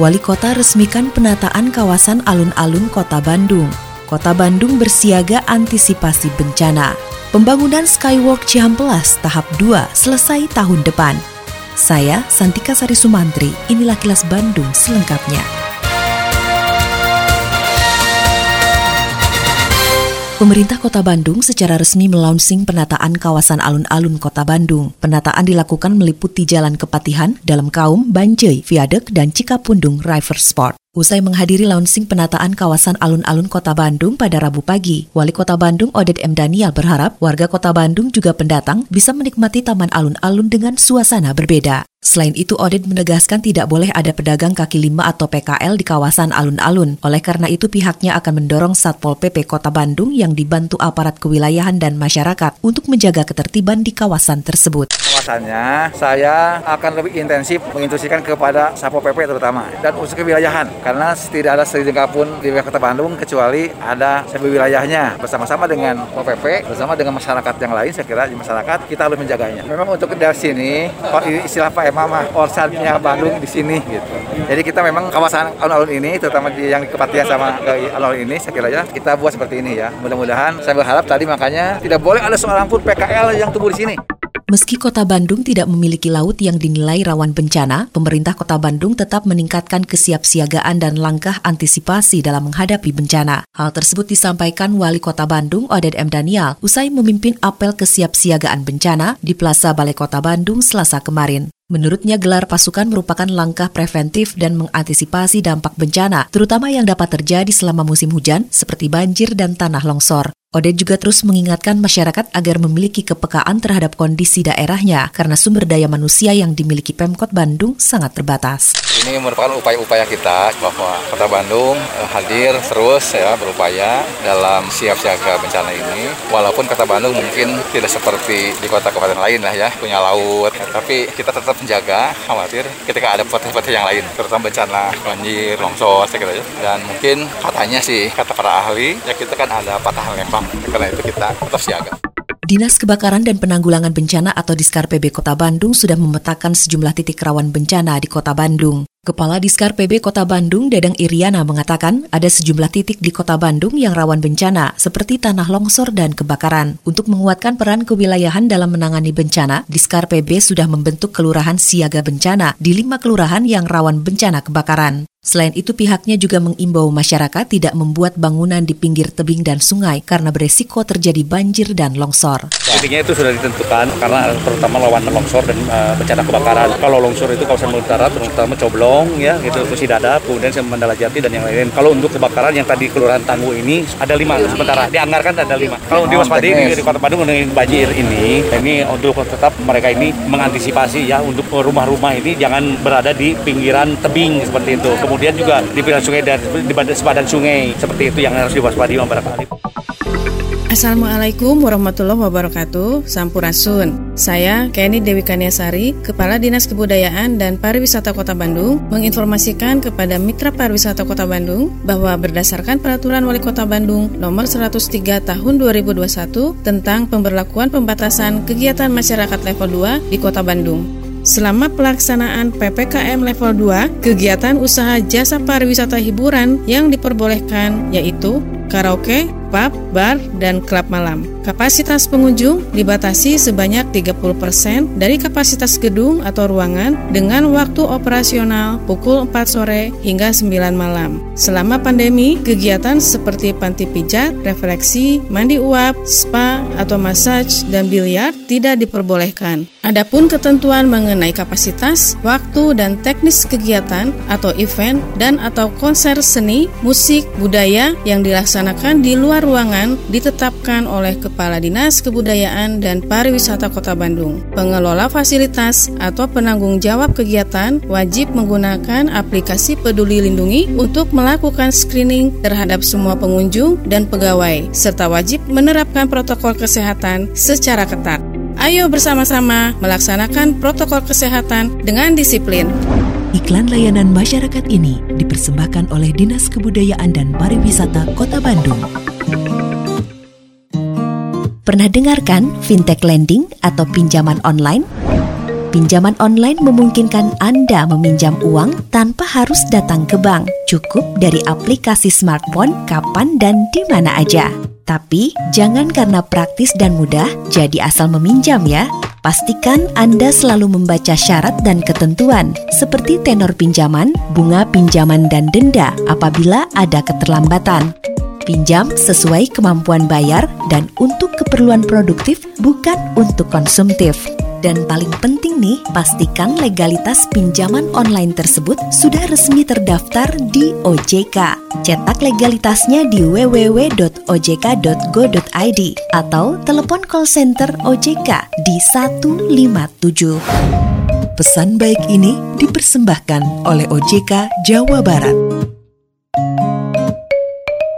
Wali Kota resmikan penataan kawasan alun-alun Kota Bandung. Kota Bandung bersiaga antisipasi bencana. Pembangunan Skywalk Cihampelas tahap 2 selesai tahun depan. Saya Santika Sari Sumantri, inilah kilas Bandung selengkapnya. Pemerintah Kota Bandung secara resmi melaunching penataan kawasan alun-alun Kota Bandung. Penataan dilakukan meliputi Jalan Kepatihan, Dalam Kaum, Banjai, Viaduk, dan Cikapundung River Sport. Usai menghadiri launching penataan kawasan alun-alun Kota Bandung pada Rabu pagi, Wali Kota Bandung Oded M. Daniel berharap warga Kota Bandung juga pendatang bisa menikmati taman alun-alun dengan suasana berbeda. Selain itu, Oded menegaskan tidak boleh ada pedagang kaki lima atau PKL di kawasan alun-alun. Oleh karena itu, pihaknya akan mendorong Satpol PP Kota Bandung yang dibantu aparat kewilayahan dan masyarakat untuk menjaga ketertiban di kawasan tersebut. Kawasannya, saya akan lebih intensif menginstruksikan kepada Satpol PP terutama dan unsur kewilayahan karena tidak ada sejengkal pun di wilayah Kota Bandung kecuali ada sebuah wilayahnya bersama-sama dengan Satpol PP bersama dengan masyarakat yang lain saya kira di masyarakat kita harus menjaganya. Memang untuk dari sini istilah Pak mama orsannya Bandung di sini gitu. Jadi kita memang kawasan alun-alun ini terutama di yang Kepatian sama alun-alun ini saya kira ya kita buat seperti ini ya. Mudah-mudahan saya berharap tadi makanya tidak boleh ada seorang pun PKL yang tumbuh di sini. Meski kota Bandung tidak memiliki laut yang dinilai rawan bencana, pemerintah kota Bandung tetap meningkatkan kesiapsiagaan dan langkah antisipasi dalam menghadapi bencana. Hal tersebut disampaikan Wali Kota Bandung, Oded M. Daniel, usai memimpin apel kesiapsiagaan bencana di Plaza Balai Kota Bandung selasa kemarin. Menurutnya gelar pasukan merupakan langkah preventif dan mengantisipasi dampak bencana, terutama yang dapat terjadi selama musim hujan seperti banjir dan tanah longsor. Oded juga terus mengingatkan masyarakat agar memiliki kepekaan terhadap kondisi daerahnya karena sumber daya manusia yang dimiliki Pemkot Bandung sangat terbatas. Ini merupakan upaya-upaya kita bahwa Kota Bandung eh, hadir terus ya berupaya dalam siap siaga bencana ini. Walaupun Kota Bandung mungkin tidak seperti di kota kabupaten lain lah ya, punya laut, tapi kita tetap menjaga khawatir ketika ada potensi-potensi yang lain, terutama bencana banjir, longsor, saya kira ya. Dan mungkin katanya sih kata para ahli, ya kita kan ada patah lempang karena itu kita tetap siaga. Dinas Kebakaran dan Penanggulangan Bencana atau Diskar PB Kota Bandung sudah memetakan sejumlah titik rawan bencana di Kota Bandung. Kepala Diskar PB Kota Bandung, Dadang Iriana, mengatakan ada sejumlah titik di Kota Bandung yang rawan bencana, seperti tanah longsor dan kebakaran. Untuk menguatkan peran kewilayahan dalam menangani bencana, Diskar PB sudah membentuk kelurahan siaga bencana di lima kelurahan yang rawan bencana kebakaran. Selain itu pihaknya juga mengimbau masyarakat tidak membuat bangunan di pinggir tebing dan sungai karena beresiko terjadi banjir dan longsor. Titiknya itu sudah ditentukan karena terutama lawan longsor dan uh, bencana kebakaran. Kalau longsor itu kawasan utara terutama Coblong ya gitu Kusi Dadap kemudian Mandala Jati dan yang lain. Kalau untuk kebakaran yang tadi Kelurahan Tangguh ini ada lima sementara dianggarkan ada lima. Kalau diwaspadi di, di Kota Bandung dengan banjir ini ini untuk tetap mereka ini mengantisipasi ya untuk rumah-rumah ini jangan berada di pinggiran tebing seperti itu kemudian juga di pinggir sungai dan di sepadan sungai. Seperti itu yang harus diwaspadai beberapa kali. Assalamualaikum warahmatullahi wabarakatuh. Sampurasun. Saya Kenny Dewi Kaniasari Kepala Dinas Kebudayaan dan Pariwisata Kota Bandung Menginformasikan kepada Mitra Pariwisata Kota Bandung Bahwa berdasarkan Peraturan Wali Kota Bandung Nomor 103 Tahun 2021 Tentang pemberlakuan pembatasan kegiatan masyarakat level 2 di Kota Bandung Selama pelaksanaan PPKM level 2, kegiatan usaha jasa pariwisata hiburan yang diperbolehkan yaitu karaoke, pub, bar, dan klub malam. Kapasitas pengunjung dibatasi sebanyak 30% dari kapasitas gedung atau ruangan dengan waktu operasional pukul 4 sore hingga 9 malam. Selama pandemi, kegiatan seperti panti pijat, refleksi, mandi uap, spa, atau massage, dan biliar tidak diperbolehkan. Adapun ketentuan mengenai kapasitas, waktu, dan teknis kegiatan atau event dan atau konser seni, musik, budaya yang dilaksanakan di luar ruangan ditetapkan oleh Kepala Dinas Kebudayaan dan Pariwisata Kota Bandung. Pengelola fasilitas atau penanggung jawab kegiatan wajib menggunakan aplikasi Peduli Lindungi untuk melakukan screening terhadap semua pengunjung dan pegawai, serta wajib menerapkan protokol kesehatan secara ketat. Ayo bersama-sama melaksanakan protokol kesehatan dengan disiplin. Iklan layanan masyarakat ini dipersembahkan oleh Dinas Kebudayaan dan Pariwisata Kota Bandung. Pernah dengarkan fintech lending atau pinjaman online? Pinjaman online memungkinkan Anda meminjam uang tanpa harus datang ke bank. Cukup dari aplikasi smartphone kapan dan di mana aja. Tapi jangan karena praktis dan mudah jadi asal meminjam ya. Pastikan Anda selalu membaca syarat dan ketentuan seperti tenor pinjaman, bunga pinjaman dan denda apabila ada keterlambatan. Pinjam sesuai kemampuan bayar dan untuk keperluan produktif bukan untuk konsumtif. Dan paling penting nih, pastikan legalitas pinjaman online tersebut sudah resmi terdaftar di OJK. Cetak legalitasnya di www.ojk.go.id atau telepon call center OJK di 157. Pesan baik ini dipersembahkan oleh OJK Jawa Barat.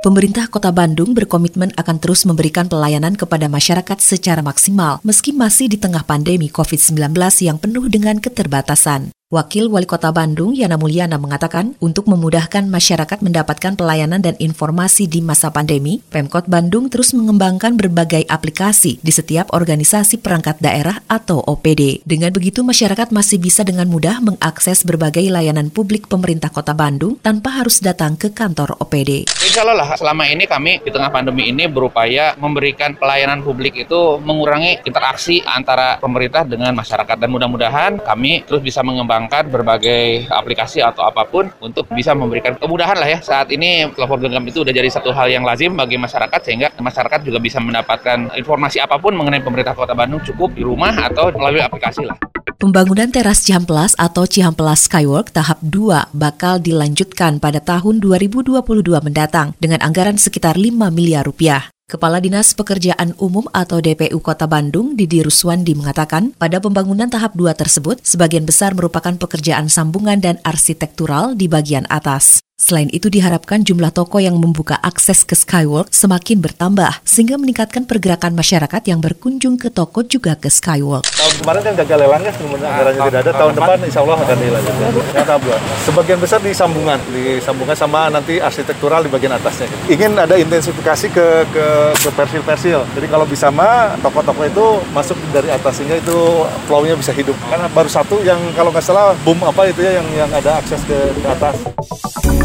Pemerintah Kota Bandung berkomitmen akan terus memberikan pelayanan kepada masyarakat secara maksimal meski masih di tengah pandemi COVID-19 yang penuh dengan keterbatasan. Wakil Wali Kota Bandung, Yana Mulyana, mengatakan untuk memudahkan masyarakat mendapatkan pelayanan dan informasi di masa pandemi, Pemkot Bandung terus mengembangkan berbagai aplikasi di setiap organisasi perangkat daerah atau OPD. Dengan begitu, masyarakat masih bisa dengan mudah mengakses berbagai layanan publik pemerintah Kota Bandung tanpa harus datang ke kantor OPD. Insya Allah lah, selama ini kami di tengah pandemi ini berupaya memberikan pelayanan publik itu mengurangi interaksi antara pemerintah dengan masyarakat. Dan mudah-mudahan kami terus bisa mengembangkan mengembangkan berbagai aplikasi atau apa pun untuk bisa memberikan kemudahan lah ya. Saat ini telepon genggam itu sudah jadi satu hal yang lazim bagi masyarakat sehingga masyarakat juga bisa mendapatkan informasi apa pun mengenai pemerintah Kota Bandung cukup di rumah atau melalui aplikasi lah. Pembangunan teras Cihamplas atau Cihamplas Skywalk tahap 2 bakal dilanjutkan pada tahun 2022 mendatang dengan anggaran sekitar 5 miliar rupiah. Kepala Dinas Pekerjaan Umum atau DPU Kota Bandung, Didi Ruswandi mengatakan, pada pembangunan tahap 2 tersebut, sebagian besar merupakan pekerjaan sambungan dan arsitektural di bagian atas. Selain itu diharapkan jumlah toko yang membuka akses ke Skywalk semakin bertambah sehingga meningkatkan pergerakan masyarakat yang berkunjung ke toko juga ke Skywalk. Tahun kemarin kan gagal lelangnya, kemudian anggarannya tidak ada. Tahun depan insya Allah akan dilanjutkan. Sebagian besar di sambungan, di sambungan sama nanti arsitektural di bagian atasnya. Ingin ada intensifikasi ke ke, ke persil-persil. Jadi kalau bisa mah toko-toko itu masuk dari atasnya itu flow-nya bisa hidup. Karena baru satu yang kalau nggak salah boom apa itu ya yang yang ada akses ke, ke atas.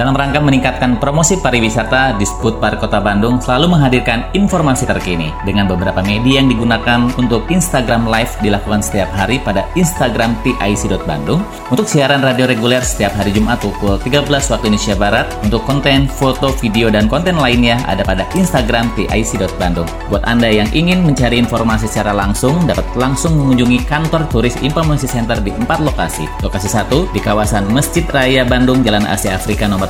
Dalam rangka meningkatkan promosi pariwisata, Disput Park Kota Bandung selalu menghadirkan informasi terkini dengan beberapa media yang digunakan untuk Instagram Live dilakukan setiap hari pada Instagram TIC.Bandung untuk siaran radio reguler setiap hari Jumat pukul 13 waktu Indonesia Barat untuk konten, foto, video, dan konten lainnya ada pada Instagram TIC.Bandung. Buat Anda yang ingin mencari informasi secara langsung, dapat langsung mengunjungi kantor turis Informasi Center di empat lokasi. Lokasi satu di kawasan Masjid Raya Bandung, Jalan Asia Afrika nomor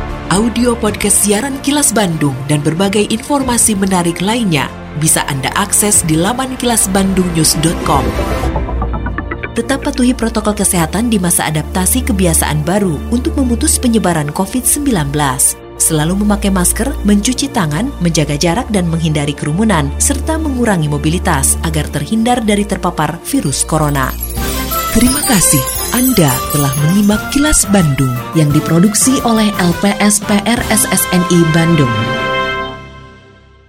audio podcast siaran Kilas Bandung dan berbagai informasi menarik lainnya bisa Anda akses di laman kilasbandungnews.com. Tetap patuhi protokol kesehatan di masa adaptasi kebiasaan baru untuk memutus penyebaran COVID-19. Selalu memakai masker, mencuci tangan, menjaga jarak dan menghindari kerumunan, serta mengurangi mobilitas agar terhindar dari terpapar virus corona. Terima kasih Anda telah menyimak kilas Bandung yang diproduksi oleh LPSPR SSNI Bandung.